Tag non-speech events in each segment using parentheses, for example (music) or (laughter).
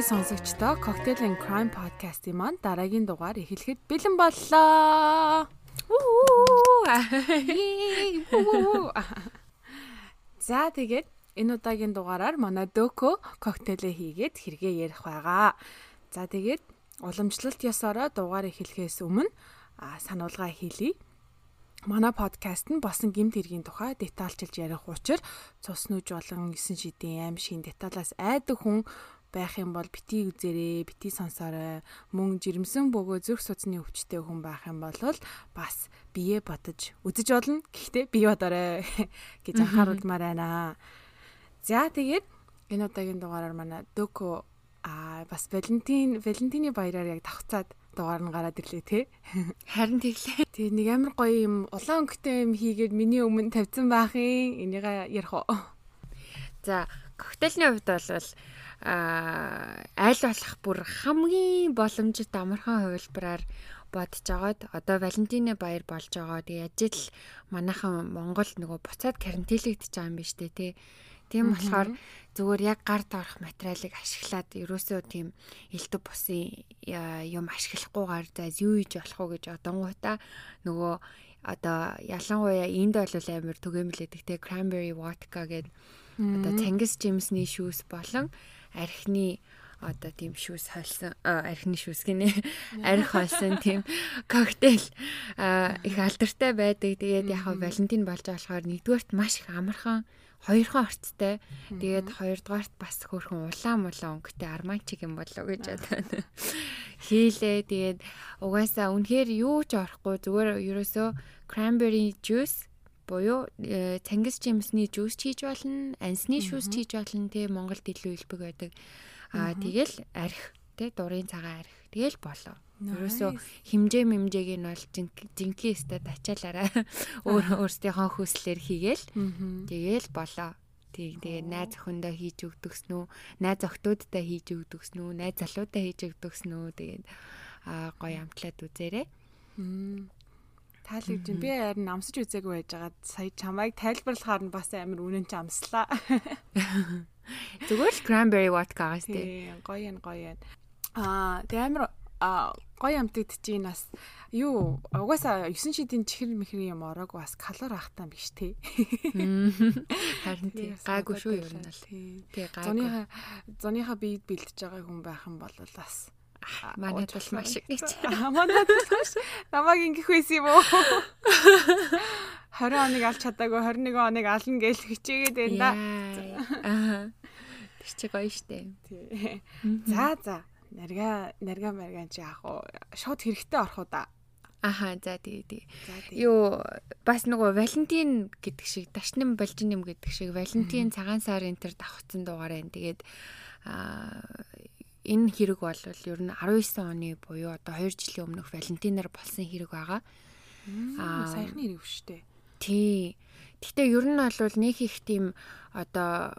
Монголын сонсогчдоо Cocktail and Crime podcast-ийн маань дараагийн дугаар эхлэхэд бэлэн боллоо. За тэгээд энэ удаагийн дугаараар манай Дөкө коктейлээ хийгээд хэрэгээ ярих байгаа. За тэгээд уламжлалт ёсороо дугаар эхлэхээс өмнө сануулга хийлье. Манай подкаст нь босон гимт хэргийн тухай детальчилж ярих учир цус нүж болон 9 шидийн аим шин деталаас айдаг хүн байх юм бол бити үзээрэй, бити сонсоорой. Мөн жирэмсэн бөгөө зүрх судасны өвчтэй хүн байх юм бол бас бие бодож үзэж болно. Гэхдээ бие бодоорой (laughs) гэж анхааруулмаар байна. За тэгээд энэ удаагийн дугаараар манай Дөкө а бас Валентин Валентины баяраар яг давхцаад дугаар нь гараад ирлээ те. (laughs) Харин тэглээ. Тэгээ нэг амар гоё юм улаан өнгөтэй юм хийгээд миний өмнө тавьсан баахын энийг ярих уу. За, коктейльний хувьд бол аль болох бүр хамгийн боломжит амархан хувилбараар бодож агаад одоо Валентины баяр болж байгаа. Тэгээ ажил манайхан Монголд нөгөө буцаад карантинлэгдэж байгаа юм биш үү те. Тийм болохоор зүгээр яг гар доорх материалыг ашиглаад ерөөсөө тийм элдв бусын юм ашиглахгүйгээр за юу хийж болох уу гэж одонгуудаа нөгөө одоо ялангуяа энд бол амар түгээмлэдэг те cranberry vodka гэдэг одоо цангис жимсний шүүс болон архины одоо тийм шүүс холсон архины шүүс гинэ (laughs) арх холсон тийм коктейл их алдартай байдаг. Тэгээд яг Валентин болж болохоор нэгдүгээрт маш их амархан хоёрхан орцтой. Тэгээд хоёрдугаарт бас хөөрхөн улаан мулаан өнгөтэй арманчиг юм болов гэж бодоод (laughs) хийлээ. Тэгээд угаасаа үнэхээр юу ч орохгүй зүгээр ерөөсөө cranberry juice буюу э, цангис жимсний жуус хийж болно, ансны шүүс хийж болно тий Монголд илүү илбэг байдаг. Аа тэгэл арх тий дурын цагаан арх тэгэл болоо. Ерөөсөө химжээ мэмжээг нь бол жинхэнэ өстэй ачаалаараа (laughs) өөр өөрсдийнхөө хүслээр хийгээл тэгээл болоо. Тэг тэгээ найз охиндоо хийж өгдөгснүү, найз охтуудтай хийж өгдөгснүү, найз залуудаа хийж өгдөгснүү. Тэгээд аа гоё амтлаад үзээрэй. Таалагдж би харин амсаж үзээгүй байж байгаа. Сая чамайг тайлбарлахаар нь бас амар үнэн ч амслаа. (laughs) Зүгээр л cranberry vodka-гаас тий. Гоё юм гоё юм. Аа тэг амар гоё амтд чинь бас юу угаасаа 9 шидийн чихэр мэхрийн юм ороог бас калори ахтаа биш те. Харин тий гайгүй шүү ер нь л. Тий гайгүй. Зуныхаа зуныхаа биед бэлдэж байгаа хүн байх юм бол бас манайд бол маш их гэж. (laughs) Манайд маш намайг ингэх байсан юм уу? (laughs) 20 оныг алж чадаагүй 21 оныг ална гэж хичээгээд байна да. Аа. Тэр чи гоё штэ. Тий. За за нарга нарга маргаан чи яах вэ? Шууд хэрэгтэй орох уу да. Аха за тэгээ тэгээ. Юу бас нөгөө Валентин гэдэг шиг дашнам болжинэм гэдэг шиг Валентин цагаан сарын тэр давхцсан дугаар байна. Тэгээд аа энэ хэрэг бол ер нь 19 оны буюу одоо 2 жилийн өмнөх Валентинаар болсон хэрэг байгаа. Аа саяхны хэрэг шүү дээ. Тий. Гэхдээ ер нь бол нэг их тийм одоо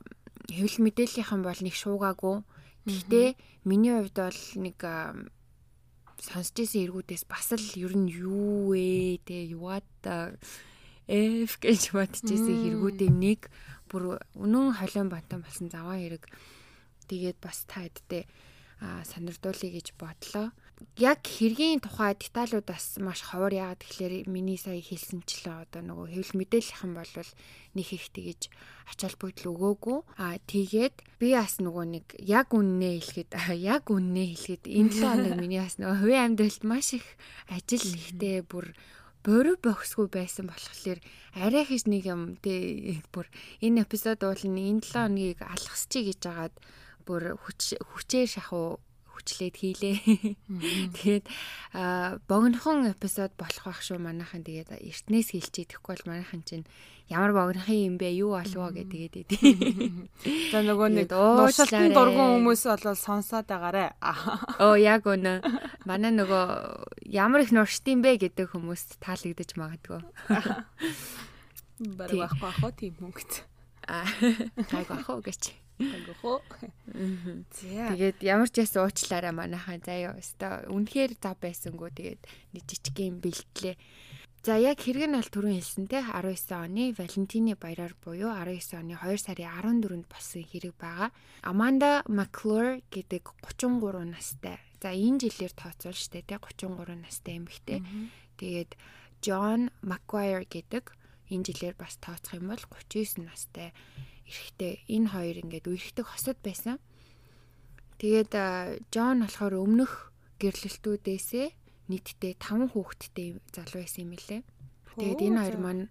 хэвлэл мэдээллийнхэн бол нэг шуугаагүй Гэхдээ миний хувьд бол нэг сонсч ирсэн эргүүдээс бас л ер нь юу вэ те юуад эф гэж бодож ирсэн хэрэгүүдийн нэг бүр үнэн холион бантан болсон заваа хэрэг тэгээд бас та хэдтэй сонирдуулъя гэж бодлоо. Яг хэргийн тухай деталууд бас маш ховор яагаад тэгэхээр миний сая хэлсэнчлээ. Одоо нөгөө хэвлэл мэдээлэлхэн бол нэг их тэгэж ач холбогдол өгөөгүй. А тэгээд би бас нөгөө нэг яг үннээ хэлэхэд (laughs) яг үннээ хэлэхэд энэ 7 хоног (laughs) миний бас нөгөө хувийн амьдралд маш их ажил ихтэй бүр бороо бохсгүй байсан болохоор арай хийж нэг юм тий (laughs) бүр энэ эпизод бол энэ 7 хоногийг алгасчий гэж хагаад бүр хүчээр шахуу хүчлээд хийлээ. Тэгээд богинохон эпизод болох байх шүү манайхан тэгээд эртнээс хэлчихээ тэгэхгүй бол манайхан чинь ямар богинохон юм бэ юу болов гэдэг тэгээд За нөгөө нэг уушалтын дургуун хүмүүс бол сонсоод байгаарэ. Оо яг үнэ. Манай нөгөө ямар их нуршдсан бэ гэдэг хүмүүст таалагдаж магадгүй. Бараг байхгүй ах тийм мөнгөт. Аа гайг ах уу гэж. Агийнхоо. Тэгээд ямар ч яс уучлаарай манайхаа заяа өстой. Үнэхээр зав байсангүй тэгээд нэг жижиг юм бэлтлээ. За яг хэрэг нь бол түрүүн хэлсэн те 19 оны Валентины баяраар буюу 19 оны 2 сарын 14-нд болсон хэрэг байгаа. Amanda McClure гэдэг 33 настай. За энэ жилээр тооцвол штэ те 33 настай эмэгтэй. Тэгээд John McGuire гэдэг энэ жилээр бас тооцох юм бол 39 настай эрэгтэй. Энэ хоёр ингээд үерхдэг хосод байсан. Тэгээд John болохоор өмнөх гэрлэлтүүдээсээ нийтдээ 5 хүүхэдтэй залуу байсан юм лээ. Тэгээд энэ хоёр маань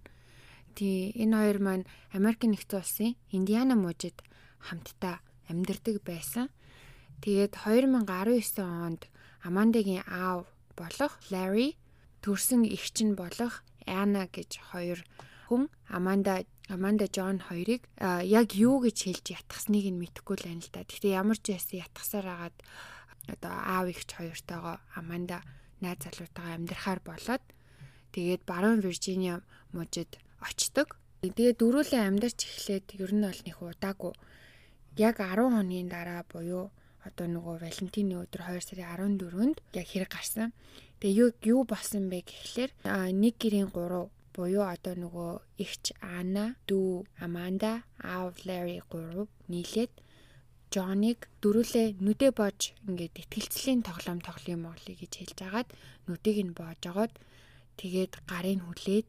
тий энэ хоёр маань Америк нэгдсэн улсын Индиана мужид хамтдаа амьдардаг байсан. Тэгээд 2019 онд Амандагийн аав болох Larry төрсэн эгч нь болох Anna гэж хоёр хүн Аманда Аманда Джон хоёрыг яг юу гэж хэлж ятгахсныг нь мэдэхгүй л байна л да. Гэхдээ ямар ч байсан ятгасаар агаад одоо аав эгч хоёртойгоо Аманда найз залуутайгаа амьдрахаар болоод тэгээд баруун Виржиниа мужид очдог. Тэгээд дөрүүлээ амьдарч эхлээд ер нь бол нэх удаагүй яг 10 хоногийн дараа буюу одоо нөгөө Валентины өдөр 2 сарын 14-нд яг хэрэг гарсан. Тэгээ юу юу болсон бэ гэхлээр нэг гэрийн 3 буюу одоо нөгөө эгч Ана, дүү Аманда, аав Лари 3 нийлээд Джоныг дөрүлээ нүдэ боож ингээд ихтгэлцлийн тоглоом тоглоом моглоё гэж хэлж агаад нүдийг нь боож агаад тэгээд гарыг хүлээд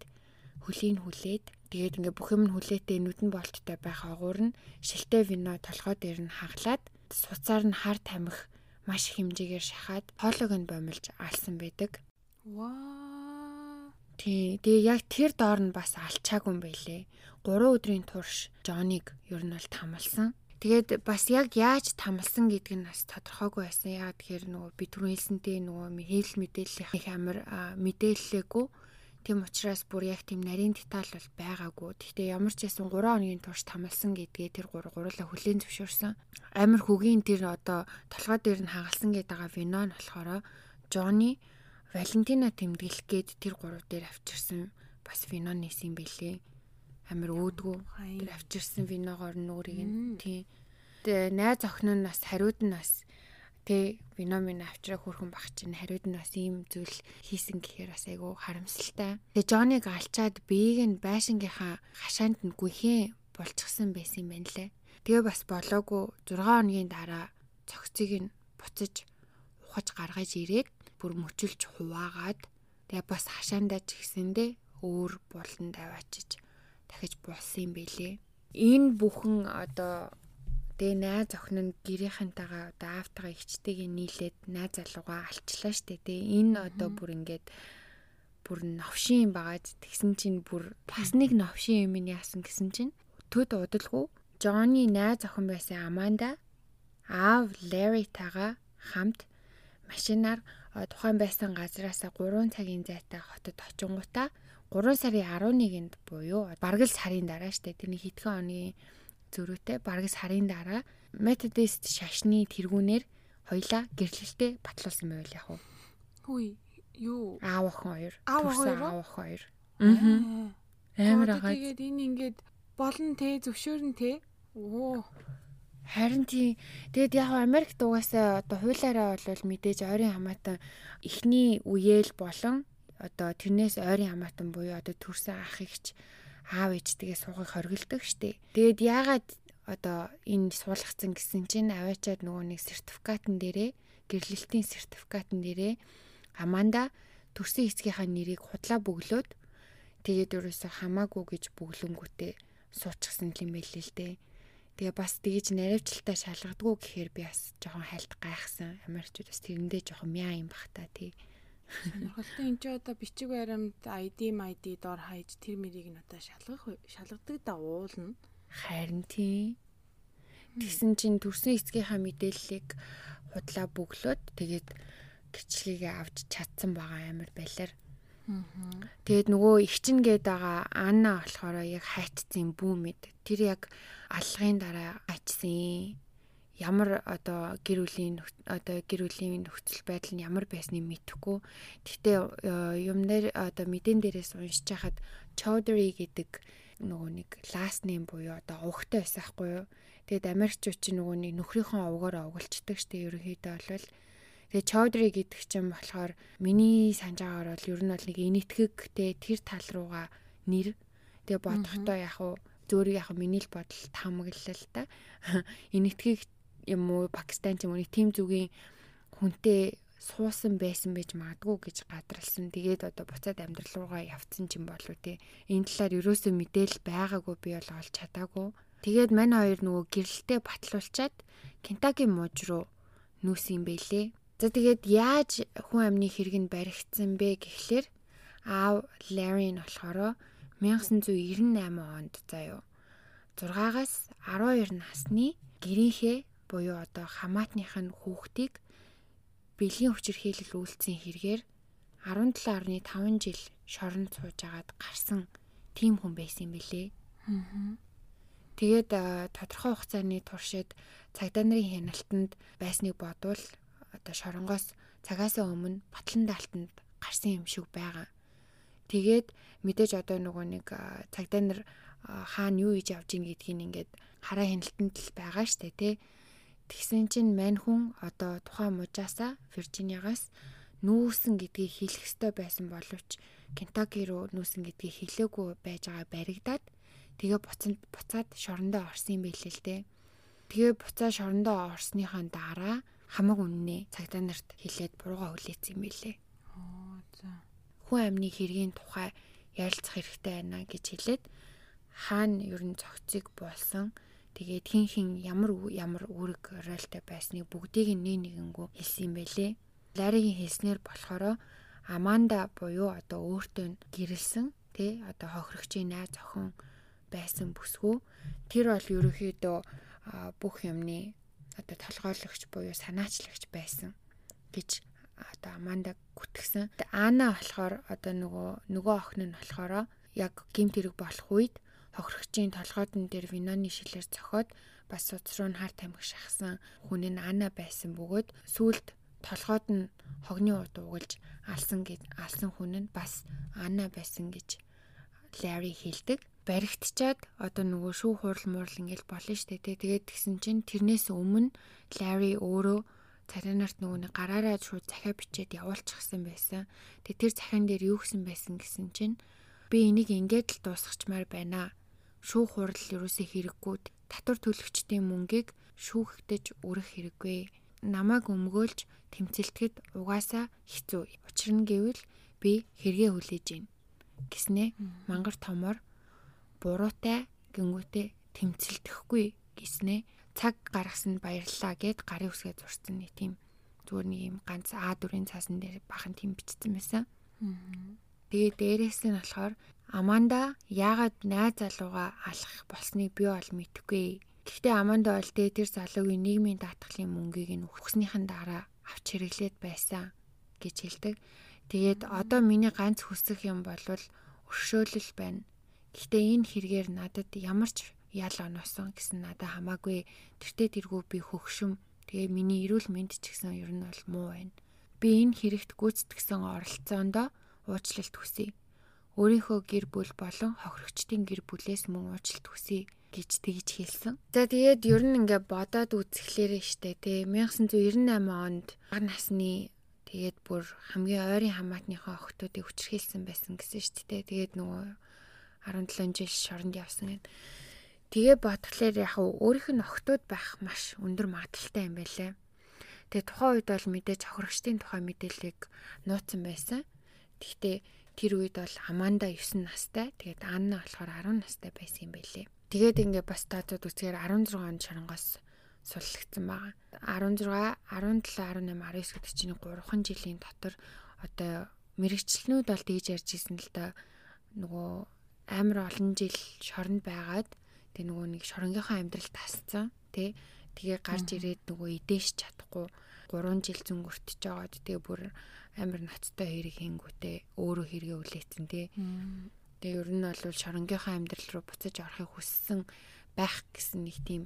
хөлийн хүлээд тэгээд ингээд бүх юм нь хүлээтэй нүдэн болттой байх агуур нь шилтэй вино толгой дээр нь хаглаад суцаар нь хар тамхи маш их хэмжээгээр шахаад хоолойг нь бомилж алсан байдаг. Ваа. Тий, тэгээ яг тэр доор нь бас алчаагүй юм байлээ. 3 өдрийн турш Жоныг ер нь бол тамалсан. Тэгээд бас яг яаж тамалсан гэдг нь бас тодорхойгүй байсан. Яг тэгэхээр нөгөө би түрүү хэлсэнтэй нөгөө хэвлэл мэдээллийн амар мэдээллээгүй. Тийм учраас бүр яг тийм нарийн деталь бол байгаагүй. Гэхдээ ямар ч байсан 3 хоногийн турш тамалсан гэдгээ тэр гур гурлаа хүлээн зөвшөөрсөн. Амар хөгийн тэр одоо толгой дээр нь хагалсан гэдэг байгаа вино нь болохоор Джонни Валентина тэмдэглэх гээд тэр гурав дээр авчирсан бас вино нээсэн бэлээ амар өөдгөө тэр авчирсан виногоор нүрийг нь тий. Тэгээ найз охин нь бас хариуд нь бас тий вино минь авчраа хөрхөн баг чинь хариуд нь бас ийм зүйл хийсэн гэхээр бас айгүй харамсалтай. Тэгээ Жоныг алчаад биеийг нь байшингийнхаа хашаанд нь гүхэн болчихсон байсан юм байна лээ. Тэгээ бас болоогүй 6 хоногийн дараа цогцыг нь буцаж ухаж гаргаж ирээд бүр мөчөлж хуваагаад тэгээ бас хашаандаа ч гэсэндээ өөр булан даваачиж дахиж болсон юм бэлээ. Энэ бүхэн одоо тэгээ найз охин нь гэрийнхэнтэйгээ одоо аавтайгаа ихчтэйгээ нийлээд найз залуугаа алчлаа штэ. Тэгээ энэ одоо бүр ингээд бүр новшин юм байгаа. Тэгсэн чинь бүр бас нэг новшин юм яасан гэсэн чинь төд удалгүй Джонни найз охин байсан Аманда аав Ларитагаа хамт машинаар тухайн байсан газараас 3 цагийн зайтай хотод очингуудаа 3 сарын 11-нд буюу бараг л сарын дараа штэ тэрний хитгэн оны зөрүүтэй бараг сарын дараа методист шашны тэргүүнээр хоёлаа гэрлэлтэд батлуулсан байвал яг уу. Хүй юу? Аав охин хоёр. Аав хоёр. Аав охин хоёр. Аа. Амар агаа. Тэгээд энэ ингээд болно те зөвшөөрн те. Оо. Харин тий. Тэгэд яг Америкт угаасаа одоо хуулаараа бол мэдээж ойрын хамаатан эхний үеэл болон одоо тэрнээс ойрын хамаатан буюу одоо төрсэн ах ихч аав ээжтэйгээ суугыг хоригддаг штеп. Тэгээд яагаад одоо энэ суулгацсан гэсэн чинь аваачаад нөгөө нэг сертификатн дээрээ гэрлэлтийн сертификатн дээрээ Аманда төрсэн эцгийнхаа нэрийг худлаа бөглөөд тэгээд ерөөсө хамаагүй гэж бөглөнгүүтээ суучихсан юм байл л дээ. Тэгээ бас тэгэж наривчлалтаа шалгадгүй гэхээр би бас жоохон хальт гайхсан. Америкчууд бас тэрэндээ жоохон мяа юм бах та тий. Сонирхолтой энэ ч одоо бичиг баримт ID ID доор хайж тэр мэрийг нь одоо шалгах шалгадаг да уулна. Харин тийм. Тэгсэн чинь төрсэн эцгийнхаа мэдээллийг худлаа бөглөөд тэгээд гिचлийгээ авч чадсан байгаа амар байлаар. Тэгээд нөгөө ихчин гээд байгаа Анна болохоор яг хайцсан бүү мэд. Тэр яг аллагын дараа ачсан ямар одоо гэр бүлийн одоо гэр бүлийн нөхцөл байдал нь ямар байсныг мэдэхгүй. Гэхдээ э, юм дээр одоо мэдэн дээрээс уншиж хахад Chowdhury гэдэг нөгөө нэг last name буюу одоо овогтой байсан хгүй юу. Тэгэд Америкчууд чинь нөгөө нэг нөхрийнхөө овгоор овголцдог штэ ерөнхийдөө бол Тэгээ Чодри гэдэг чинь болохоор миний санджаагаар бол ер нь бол нэг инэтгэгтэй тэр тал руугаа нэр тэгээ бодохдоо яг уу зөөр яг миний л бодол таамаглал л та. (laughs) Инэтгэг юм уу Пакистан ч юм уу тийм зүгийн хүнтэй суусан байсан байж магадгүй гэж гадралсан. Тэгээд одоо буцаад амьдрал руугаа явцсан ч юм болов тий. Энэ талаар ерөөсөө мэдээлэл байгаагүй би бол олж чадаагүй. Тэгээд мань хоёр нөгөө гэрэлтэй батлуулчаад Кентаки мууж руу нүүсэн юм бэлээ. За тэгээд яаж хүн амны хэрэг нь баригдсан бэ гэхлээр аав Ларри нь болохоор 1998 онд заяо 6-аас 12 насны гэрийнхээ буюу одоо хамаатных нь хүүхдийг бэлгийн хүчирхийлэл үйлцсэн хэрэгээр 17.5 жил шоронд сууж агаад гарсан тийм хүн байсан юм билээ. Тэгээд тодорхой хугацааны туршид цагдаа нарын хяналтанд байсныг бодвол одоо шоронгоос цагаасаа өмнө батлан даалтанд гарсан юм шиг байгаа. Тэгээд мэдээж одоо нөгөө нэг цагдаа нар хаана юу хийж явж ийн гэдгийг ингээд хараа хяналтанд л байгаа штэ тий. Тэгсэн чинь мань хүн одоо тухайн мужаасаа Виржиниагаас нүүсэн гэдгийг хэлэх ёстой байсан боловч Кентаки руу нүүсэн гэдгийг хэлээгүй байж байгаа баригдаад тэгээ буцанд буцаад шорондоо орсон юм билээ л дээ. Тэгээ буцаа шорондоо орсныхаа дараа хамаг үннээ цагдаа нарт хэлээд бурууга хүлээсэн юм билээ. Оо за. Хүн амны хэргийн тухай ярилцах хэрэгтэй байна гэж хэлээд хаана ер нь цогцыг болсон Тэгээд хин хин ямар ямар үүрэг ройлтой байсныг бүгдийг нэг нэгэнгүү хэлсэн юм байлээ. Ларигийн хэлснээр болохоор Аманда буюу одоо өөртөө гэрэлсэн тий одоо хохирогчийн найз охин байсан бүсгүй тэр бол ерөөхдөө бүх юмны одоо толгойлогч буюу санаачлагч байсан гэж одоо Аманда гүтгсэн. Ана болохоор одоо нөгөө нөгөө охин нь болохоор яг гимт хэрэг болох үед хохирогчийн толгойдон дээр виноны шилээр цохоод бас суц руу хар тамхи шахсан хүн нь Ана байсан бөгөөд сүулт толгойд нь хогны урд угалж алсан гэж алсан хүн нь бас Ана байсан гэж Лари хэлдэг. Баригдчаад одоо нөгөө шүүх хурал муурал ингээл болно штэ тий. Тэгээд тэгсэн чинь тэрнээс өмнө Лари өөрөө царинарт нөгөө нэг гараараа шууд захиа бичээд явуулчихсан байсан. Тэгээд тэр захиан дээр юу гэсэн байсан гэсэн чинь би энийг ингээд л дуусгачмаар байна шүүх хурал юусе хэрэггүй татвар төлөгчдийн мөнгийг шүүхэгдэж өрөх хэрэггүй. Намааг өмгөөлж тэмцэлтэд угаасаа хэцүү. Учир нь гэвэл би хэрэгээ хүлээж байна. Гиснэ мангар томор буруутай гингүүтээ тэмцэлтэхгүй гиснэ цаг гаргасанд баярлалаа гэд гарын үсгээ зурсан нэг тийм зүгээр нэг юм ганц А4-ийн цаасан дээр бахан тийм бичсэн байсан. Тэгээ дээрээс нь болохоор Аманда яагаад найз залууга алах болсныг би бол мэдэхгүй. Гэхдээ Аманда бол дээ тэр залуугийн нийгмийн даатгалын мөнгийг нь өгснийхэн дараа авч хэрэглээд байсан гэж хэлдэг. Тэгээд одоо миний ганц хүсэх юм бол өршөөлөл байна. Гэхдээ энэ хэрэгээр надад ямар ч ял оносон гэсэн надад хамаагүй тэртээ тэргүй би хөгшим. Тэгээ миний эрүүл мэнд ч гэсэн ер нь бол муу байна. Би энэ хэрэгт гүйцэтгсэн оролцоондоо уучлалт хүсье өөрийнхөө гэр бүл болон хохирогчдын гэр бүлээс мөн уучлалт хүсье гэж тэгж хэлсэн. За тэгээд ер нь ингээ бодоод үзэхлээрээ штэ тий 1998 онд бага насны тэгээд бүр хамгийн ойрын хамаатныхаа охтуудыг хүчрхийлсэн байсан гэсэн штэ тий тэгээд нөгөө 17 жил шоронд явсан гэд. Тэгээ бодглохлоор яг өөрийнх нь охтууд байх маш өндөр магадaltaй юм байлаа. Тэгээ тухайн үед бол мэдээж хохирогчдын тухай мэдээллийг нууцсан байсан. Гэхдээ тэр үед бол Аманда 9 настай. Тэгээд Анна болохоор 10 настай байсан юм байлээ. Тэгээд ингээ бас таацууд үсгээр 16 онд шоронгоос суллагдсан байгаа. 16, 17, 18, 19 гэдэг чинь 3хан жилийн дотор одоо мэрэгчлэнүүд бол тэгж ярьж ирсэн л да нөгөө амар олон жил шоронд байгаад тэг нөгөө нэг шоронгийнхаа амьдрал тасцсан тий тэгээ гарч ирээд нөгөө идэж чадахгүй 3 жил зөнгөртөж жагаад тэгээ бүр амар ноцтой хэрэг хийнгүүтээ өөрөө хэрэгээ үлээсэн тий. Тэгээ ер нь бол шоронгийнхаа амьдрал руу буцаж орохыг хүссэн байх гэсэн нэг тийм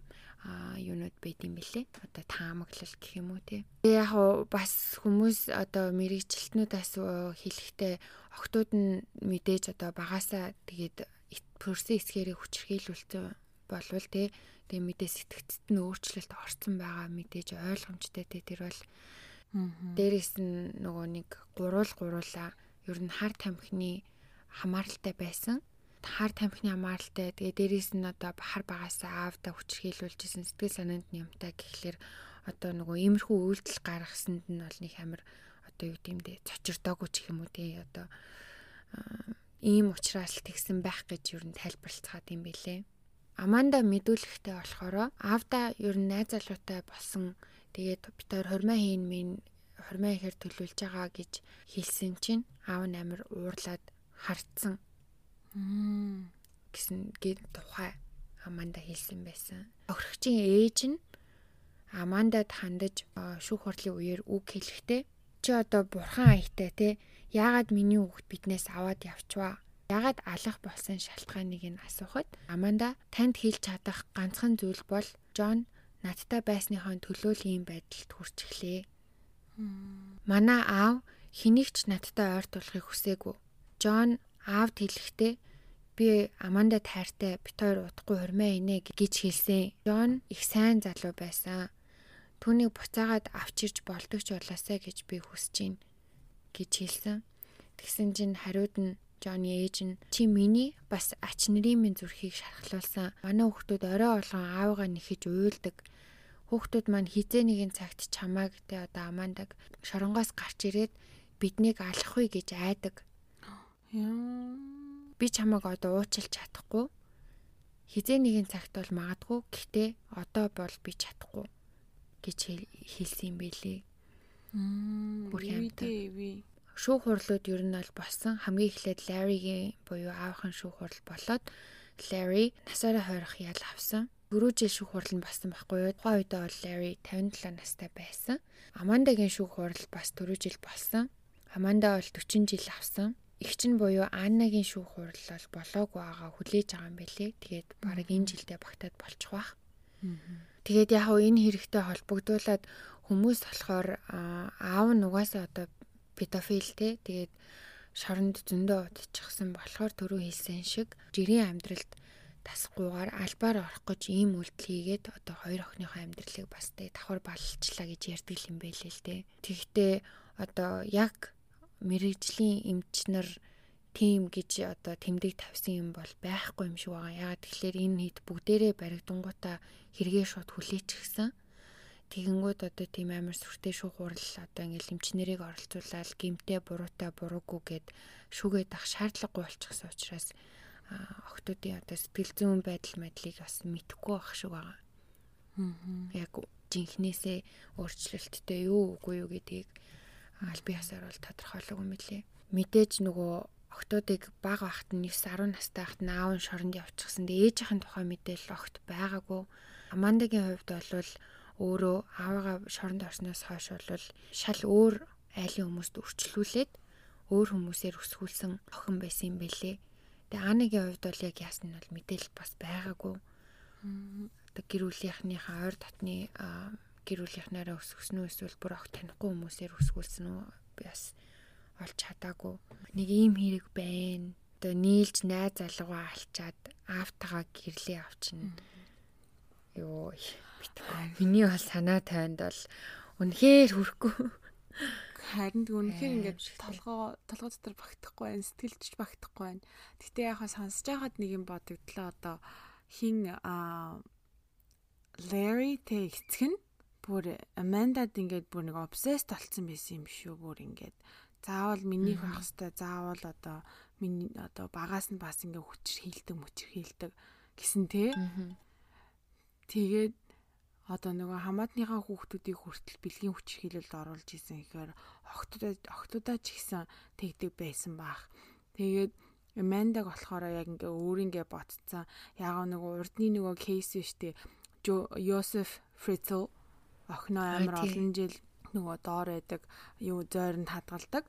юунууд байд юм бэлээ. Одоо таамаглал гэх юм уу тий. Тэгээ яг бас хүмүүс одоо мэрэгчлэтнүүдээс хэлэхдээ охтууд нь мэдээж одоо багасаа тэгээд төрсөн эсгээрээ хүчрхийлүүлсэн болвол тий. Тэгээ мэдээ сэтгцэд нь өөрчлөлт орсон байгаа мэдээж ойлгомжтой тий. Тэр бол Дээрээс нь нөгөө нэг гурвал гуруула ер нь хар тамхины хамааралтай байсан. Хар тамхины хамааралтай. Тэгээ дээрээс нь одоо бахар багасаа аавда хүчрхийлүүлжсэн сэтгэл санаанд нямтай гэхлээр одоо нөгөө иймэрхүү үйлдэл гаргасанд нь бол нэг амар одоо юу гэмдэ цочирдоогүй ч юм уу тий одоо ийм ухраас тэгсэн байх гэж юу н тайлбарлацгаад юм бэлээ. Аманда мэдүүлэхтэй болохоор аавда ер нь найз залуутай болсон тэгээд хоёр хормоо хийн минь хормоо ихэр төлөвлөж байгаа гэж хэлсэн чинь аав нь амар уурлаад хартсан. Гэсэн гээд тухай Аманда хэлсэн байсан. Охирогчийн ээж нь Амандад хандаж шүүх хурлын үеэр үг хэлэхдээ чи одоо бурхан аятай те яагаад миний хүүхд биднээс аваад явчваа яагаад алах болсон шалтгааныг нь асуухад Аманда танд хэлж чадах ганцхан зүйл бол Джон надтай байсныхаа төлөө л ийм байдалд хүрчихлээ. Манай аав хэнийг ч надтай ойртуулахыг хүсээгүй. Джон аавд хэлэхдээ би Аманда тайртай бит хоёр удахгүй хормоо инэ гэж хэлсэн. Джон их сайн залуу байсан. Түүнийг буцаагаад авчирч болдог ч болоосаа гэж би хүсэж байна гэж хэлсэн. Тэгсэн чинь хариуд нь Джонни ээж нь чи миний бас ач нарын минь зүрхийг шархлуулсан. Манай хүүхдүүд орой олгон аавыгаа нэхэж уйлдаг. Хүүхдүүд маань хизээ нэгэн цагт чамааг тэ одоо амаандаг шоронгоос гарч ирээд биднийг алахгүй гэж айдаг. Би чамааг одоо уучлах чадахгүй. Хизээ нэгэн цагт бол магадгүй. Гэхдээ одоо бол би чадахгүй гэж хэлсэн юм бэлээ. Хямтай. Шүүх хурлууд ер нь бол болсон. Хамгийн эхлээд Larry-гийн буюу аавын шүүх хурл болоод Larry насаараа хойрох ял авсан. Дөрөв жил шүүх хурл нь болсон байхгүй юу? Тухайн үед бол Larry 57 настай байсан. Амандагийн шүүх хурл бас 4 жил болсон. Аманда бол 40 жил авсан Игч нь буюу Аннагийн шүүх хурл бол болоогүй байгаа хүлээж байгаа юм байлээ. Тэгээд баг энэ жилдээ багтаад болчих واخ. Тэгээд яг хөө энэ хэрэгтэй холбогдуулаад хүмүүс болохоор аав нь угаасаа одоо педофил те тэгээд шоронд зөндөө удчихсан болохоор түрүү хэлсэн шиг жирийн амьдралд тасгүйгээр албаар орох гэж ийм үйлдэл хийгээд одоо хоёр охиныхоо амьдралыг бас тэ давхар баллчлаа гэж ярьдаг юм байлээ л те. Тэгэхдээ одоо яг мэрэгжлийн эмчнэр тим гэж одоо тэмдэг тавьсан юм бол байхгүй юм шиг байгаа. Ягаад тэгэхээр энэ хэд бүгдээрээ баригдангуудаа хэрэгээ шууд хүлээчихсэн. Тэгэнгүүт одоо тийм амар сүртэй шүүх хурал одоо ингээл эмчнэрийг оролцуулаад гимтэй буруутай буруугүй гэд шүүгээд ах шаардлагагүй болчихсон учраас охтуудын одоо сэтгэл зүйн байдал мэдлийг бас мэдэхгүй байх шиг байгаа. Яг жинхнээсээ өөрчлөлттэй юу үгүй юу гэдгийг аль бие хасаар бол тодорхойлоогүй лээ. Мэдээж нөгөө октоодыг баг багт нь 9 10 настай хахт нь аав нь шоронд явчихсан. Тэгээ ээжийнхэн тухай мэдээлэл огт байгаагүй. Амандагийн хувьд бол өөрөө аавыгаа шоронд орсноос хойш бол шал өөр айлын хүмүүст өрчлүүлээд өөр хүмүүсээр өсгүүлсэн охин байсан юм бэлээ. Тэгээ Анагийн хувьд бол яг яасан нь бол мэдээлэл бас байгаагүй. Одоо гэр бүлийнхнийхээ ойр дотны гэр бүлийнхнаараа өсгсөн үү эсвэл бүр огт танихгүй хүмүүсээр өсгүүлсэн үү бас олж чадаагүй. Нэг ийм хэрэг байна. Одоо нийлж найз залуугаа алчаад аавтайгаа гэрлээ авчина. Йоо битгий. Миний бол санаа тайванд бол үнэхээр хүрхгүй. Харин үнэхээр ингээд толгоо толгой дотор багтахгүй байна, сэтгэлдч багтахгүй байна. Гэтэ яхаа сонсож байхад нэг юм бодогдлоо одоо хин а Larry тэ эцэг нь бүр Amanda-д ингээд бүр нэг obsessed болцсон байсан юм шүү бүр ингээд заавал минийх байх хэвээр заавал одоо миний одоо багаас нь бас ингээ хүчээр хилдэг мөчр хилдэг гэсэн тий. Тэгээд одоо нөгөө хамаатныхаа хүүхдүүдийг хүртэл бэлгийн хүчир хилэлд оруулж исэн гэхээр охтуудаа охтуудаа ч ихсэн тэгдэг байсан баах. Тэгээд Мандаг болохоор яг ингээ өөрийнхөө ботцсон. Яг нөгөө урдны нөгөө кейс штэ Йосеф Фрицл охиноо амар олон жил нөгөө доор байдаг юу зойронд хадгалдаг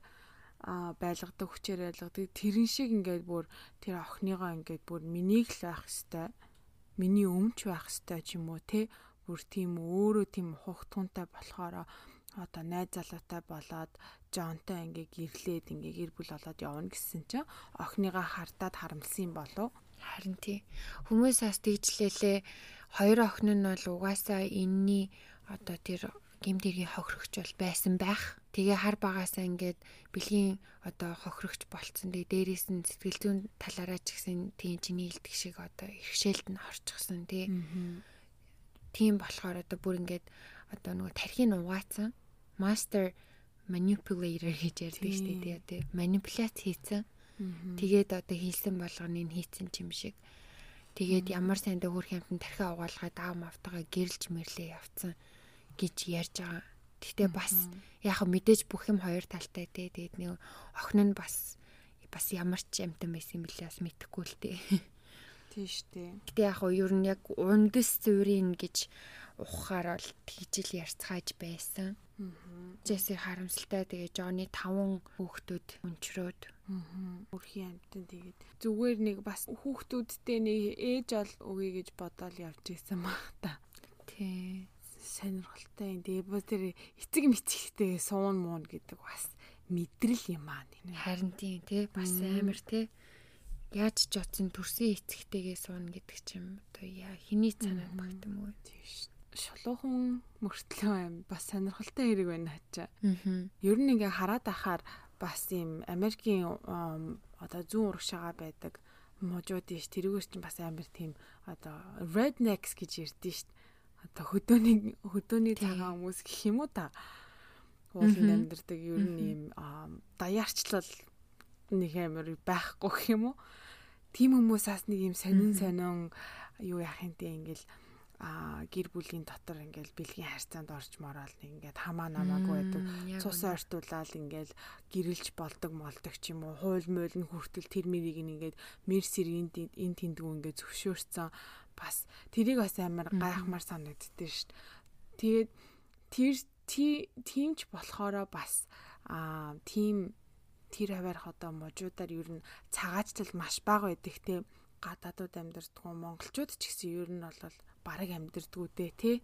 а байлгадаг хүчээр байлгадаг. Тэрэн шиг ингээд бүр тэр охиныгоо ингээд бүр минийг л байх хэвээр миний өмч байх хэвээр ч юм уу те? Бүр тийм өөрөө тийм хугтунтай болохоор одоо найз залуутай болоод Жонтой ингээ гэрлээд ингээ гэр бүл болоод явна гэсэн чинь охиныгаа хардаад харамлсан болов харин тий. Хүмүүс бас тэгжлээлээ. Хоёр охин нь бол угаасаа энэний одоо тэр гимдэргийн хохирогч бол байсан байх. Тэгээ хар багасаа ингээд бэлгийн одоо хохирогч болцсон. Тэгээ дээрээс нь сэтгэл зүйн талаараа ч гэсэн тийм чиний илдэг шиг одоо иргэшээлд нь орчихсон тий. Тийм болохоор одоо бүр ингээд одоо нөгөө тархийг угаацсан. Master manipulator гэж ярьдаг шүү дээ тий. Манипуляц хийцэн. Тэгээд одоо хийсэн болгоныг хийцэн юм шиг. Тэгээд ямар сайндаа хөрх юмтан тархиа угаалгаад аав мавтайгаа гэрэлж мэрлээ явцсан гэж ярьж байгаа. Гэхдээ бас яг мэдээж бүх юм хоёр талтай тий. Тэгээд нэг охин нь бас бас ямар ч амтан байсан билээ бас мэдэхгүй л (laughs) тий. Тийм дээ. Гэтэ яг уу ер нь яг ундэс зүрийн гэж ухахаар бол тэгжил ярьцгааж байсан. Джесси харамсалтай тэгээ Жонни таван хүүхдүүд өнчрөөд өрхийн амтан тэгээд зүгээр нэг бас хүүхдүүдтэй нэг ээж ол өгье гэж бодоод явж исэн баг та. Тий. Сонирхолтой юм. Тэгээ бо тэр эцэг мэцэгтэй суун муун гэдэг бас мэдрэл юм аа. Харин тийм тий бас амар тий яаж ч утсан төрсөн эцэгтэйгээ суuna гэдэг чим одоо яа хэний цанаад багт юм уу тийм шүү шулуухан мөртлөө юм бас сонирхолтой хэрэг байна хачаа. Аа. Ер нь ингээ хараад ахаар бас юм Америкийн одоо зүүн урагшаага байдаг можууд ш тэрүүгээр чинь бас амар тийм одоо rednecks гэж ярьдэн ш. Одоо хөдөөний хөдөөний цагаан хүмүүс гэх юм уу та. Ууланд амьдардаг ер нь юм даяарчлал нэг амар байхгүй гэх юм уу. Тим хүмүүсээс нэг юм сонин сонин юу те ингээл а гэр бүлийн дотор ингээл бэлгийн харьцаанд мороод нэг ингээд хамаа намаагүй байдаг. Цус ойртуулаад ингээл гэрэлж болдог молдог ч юм уу. Хуул муул нь хүртэл тэр мэрийг ингээд мерсерийн энэ тэндгүү ингээд зөвшөөрсөн. Бас тэрийг бас амар гайхмаар санагддээ шүү дээ. Тэгээд тэр тиймч болохоро бас а тийм тэр хаваарх одоо можуудаар ер нь цагаачлал маш бага байдаг те гадаадууд амьдэрдгүү монголчууд ч гэсэн ер нь бол бараг амьдэрдгүү дээ тий.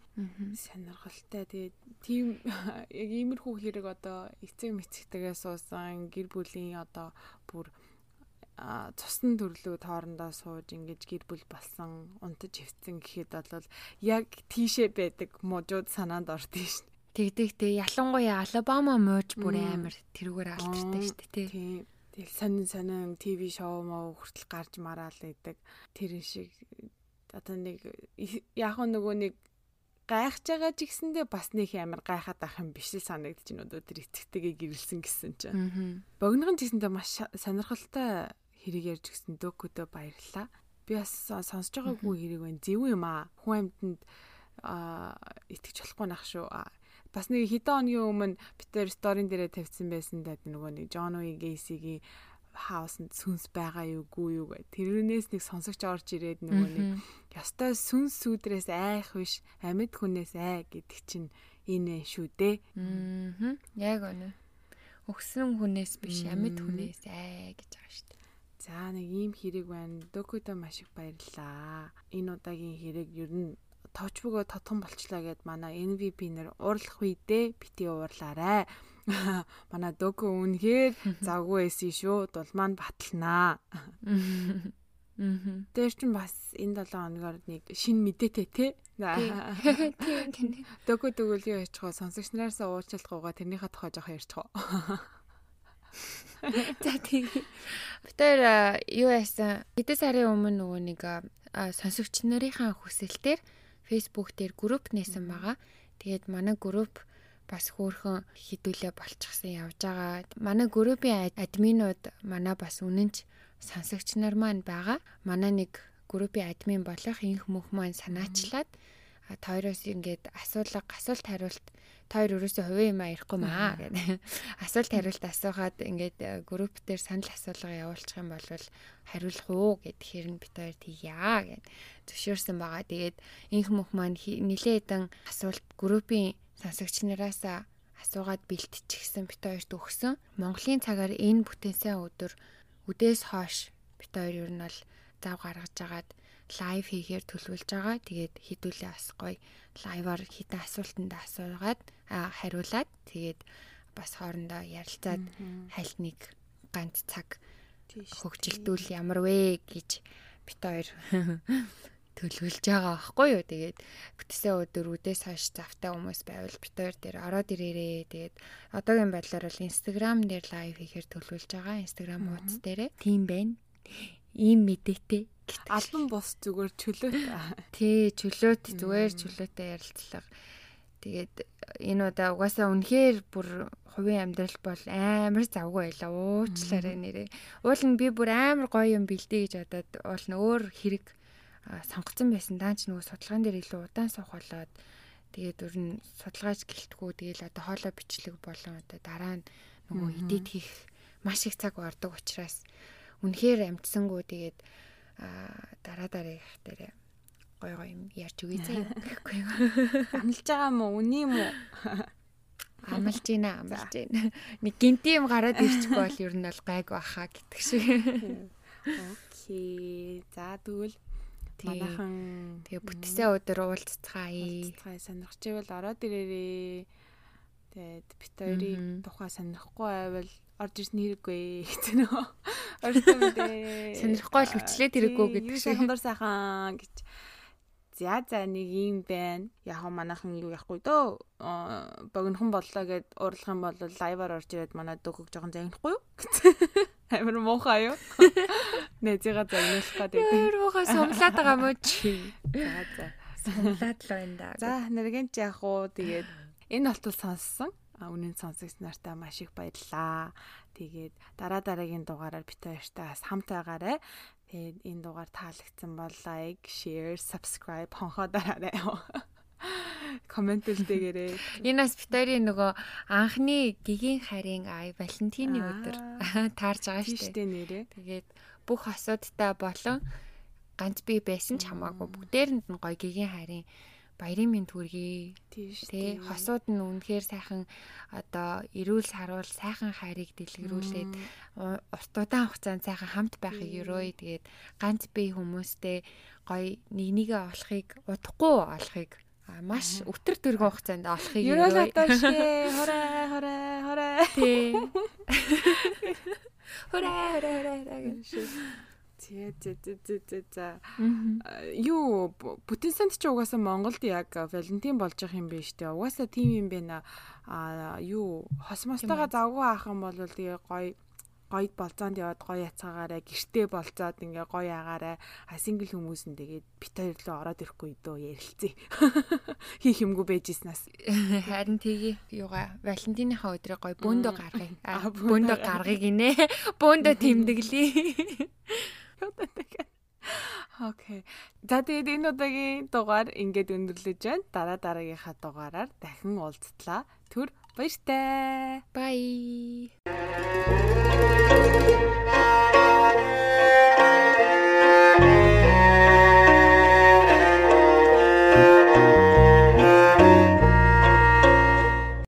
Сонирхолтой. Тэгээд тийм (laughs) яг иймэрхүү хэрэг одоо эцэг мэцэгтэйгээ суусан гэр бүлийн одоо бүр цусны төрлөө тоорондоо сууж ингэж гэр бүл болсон унтаж хөвцөн гэхэд бол яг тийшээ байдаг мужууд санаанд ордсон шин. Тэгдэгтэй ялангуяа Алабама мууж бүр амар тэрүүгээр алдартай шүү дээ тий. Тэгэл сонин сонин ТV шоу муу хүртэл гарч мараал байдаг. Тэр шиг одоо нэг яг нөгөө нэг гайхаж байгаа ч гэсэндээ бас нэг амар гайхаад ах юм биш л санагдаж байна одоо тэр эцэгтэйгээ гэрэлсэн гэсэн чинь. Богиногын гэсэндээ маш сонирхолтой хэрэг ярьж гисэн докудо баярлаа. Би бас сонсож байгаагүй хэрэг байна. Зөв юм аа. Хүн амьтанд а итгэж болохгүй нах шүү. Бас нэг хэдэн өдрийн өмнө би тэр сторийн дээрээ тавьсан байсан даа нөгөө нэг Джон Уи Гейсигийн хаусанд сүнс байгаа юугүй юу гэ. Тэрнээс нэг сонсогч орж ирээд нөгөө нэг ёстой сүнс сүдрээс айх биш амьд хүнээс ай гэдэг чинь энэ шүү дээ. Аа. Яг үнэ. Өгсөн хүнээс биш амьд хүнээс ай гэж байгаа шүү дээ. За нэг ийм хэрэг байна. Докудо маш их баярлаа. Энэ удаагийн хэрэг ер нь товчбөгөө тотхон болчлаа гэд манай NVP нэр уурлах үедээ бити уурлаарай. (laughs) Манай дөг үнэхээр (laughs) завгүй байсан шүү. Дулмаанд баталнаа. Мм. (laughs) Тэр чинь бас энэ 7 хоногор нэг шин мэдээтэй те. Дөгөө яачих вэ? Сонсогч нараасаа уучлалгүйгаа тэрнийхээ тухай жоох ярьчих? За тийм. Битэр юу яасан? Хэдэн сарын өмнө нөгөө нэг сонсогч нарынхаа хүсэлтээр Facebook дээр групп нээсэн байгаа. Тэгээд манай групп бас хөөхөн хідүүлээ болчихсон явж байгаа. Манай группийн админууд манай бас үнэнч сонсогч нар маань байгаа. Манай нэг группийн админ болох инх мөх маань санаачлаад тойроос ингээд асуулга асуулт хариулт тойр өрөөсөө хувийн юм ярихгүй маа гэдэг. (laughs) Асуулт хариулт асуухад ингээд э, групп дээр санал асуулга явуулчих юм бол хариулах уу гэхээр нь бит хоёр тийя гэд зөвшөөрсөн байгаа. Тэгээд инх мөх маань нилээдэн асуулт группийн сонсогч нараас асуугаад бэлтчихсэн бит хоёрт өгсөн. Монголын цагаар энэ бүтэнсэн өдөр үдээс хойш бит хоёр ер нь бол зав гаргаж агаад лайв хийхээр төлөвлөж байгаа. Тэгээд хідүүлээ бас гоё лайваар хитэн асуултанд асуугаад хариулаад тэгээд бас хоорондоо ярилцаад хальт нэг ганц цаг хөгжилдүүл ямар вэ гэж бит хоёр (laughs) төлөвлөж байгаа байхгүй юу. Тэгээд бүтээсээ өдөр үдээс хойш завтай хүмүүс байвал бит хоёр дээр ороод ирээрээ. Тэгээд одоогийн байдлаар бол Instagram дээр лайв хийхээр төлөвлөж байгаа. Instagram хуудас дээрээ. Тийм байна. Ийм мэдээтэй. Албан бус зүгээр чөлөөт. Тий, чөлөөт зүгээр чөлөөтэй ярилцлага. Тэгээд энэ удаа угаасаа үнэхээр бүр хувийн амьдрал бол амар завгүй байла. Уучлаарай нэрээ. Уул нь би бүр амар гоё юм бэлдээ гэж бодоод уул нь өөр хэрэг сонгоцсон байсан. Даанч нөгөө судалгаан дээр илүү удаан суух болоод тэгээд өр нь судалгааж гэлтгүү тэгэл одоо хоолой бичлэг болон одоо дараа нь нөгөө эдит хийх маш их цаг ордог учраас үнэхээр амтсангүй тэгээд дараа дараа их дээр гой гой юм ярьж (laughs) үгүй заа гэхгүй юу. Амлж байгаа юм уу? Үний юм уу? (laughs) Амлж гинэ, амлж гинэ. (laughs) Нэг гинти юм гараад ирчихгүй бол ер нь бол гайг баха гэдэг шиг. Окей. За тэгвэл Манайхан тэгээ бүтээсээ өдөр уулзцгаая. Уулзцгаая сонирхч ивэл ороод ирээрээ. Тэгээд бит хоёрын тухай сонирхгүй байвал орж ирсэн хэрэггүй гэсэн нөө. Орсон мэдээ. Сонирхгүй л хүчлээд хэрэггүй гэдэг шиг. Сайхан дур сайхан гэж. За за нэг юм байна. Яг манайхан юу яахгүй дөө. Богинохон боллоо гэд уурлах юм бол лайваар орж ирээд манай дөгөг жоохон загнахгүй юу? (laughs) Амар муухай юу? (laughs) Нэзига загнуулах гэдэг. Амар муухай сумлаад байгаа мó чи. (laughs) За за. Сумлаад л байна да. За нэргэн ч яг уу тэгээд энэ болтол сонссон. Үнэн сонсогчнартаа маш их баярлаа. Тэгээд дараа дараагийн дугаараар бит бас хамт байгаарай. Тэгээд энэ дугаар таалагдсан бол лайк, share, subscribe хонхоо дараарай комент үлдээгээрээ. Энэ бас битэрийн нөгөө анхны гигийн харийн ай Валентины өдөр (laughs) таарж байгаа шүү дээ нэрээ. Тэгээд бүх асуудтай болон ганц би байсан ч хамаагүй бүгдээрэнд нь гоё гигийн харийн баярын минь төргий. Тий. Хосууд нь үнэхээр сайхан одоо эрүүл саруул сайхан хайрыг дэлгэрүүлээд урт удаан хугацаанд сайхан хамт байхыг өрөөе. Тэгээд ганц бие хүмүүстэй гоё нэг нэгэ олохыг удахгүй олохыг маш өтөр төргөн хугацаанд олохыг шээ (laughs) хорой хорой хорой тий. (laughs) (laughs) Хорой хорой хорой гэж Зэ зэ зэ зэ за юу бүтэн санд ч угаасаа Монголд яг Валентин болж явах юм биш үү? Угаасаа тийм юм байна. А юу хосмостойгоо завгүй авах юм бол тэгээ гоё гоё болцоонд яваад гоё яцаагаараа гэртээ болцоод ингээ гоё агаараа сингл хүмүүс нь тэгээд бит хоёр руу ороод ирэхгүй дөө ярилцээ. (laughs) Хийх юмгүй байжснаас. (laughs) Харин тгий юугаа Валентиныхаа өдрөө гоё бөөндөө гаргая. Бөөндөө гаргая гинэ. (laughs) Бөөндөө тэмдэглэе. Окей. За тэгээд энэ удаагийн дугаар ингээд өндөрлөж байна. Дараа дараагийнхаа дугаараар дахин уулзтлаа. Түр баяртай. Bye.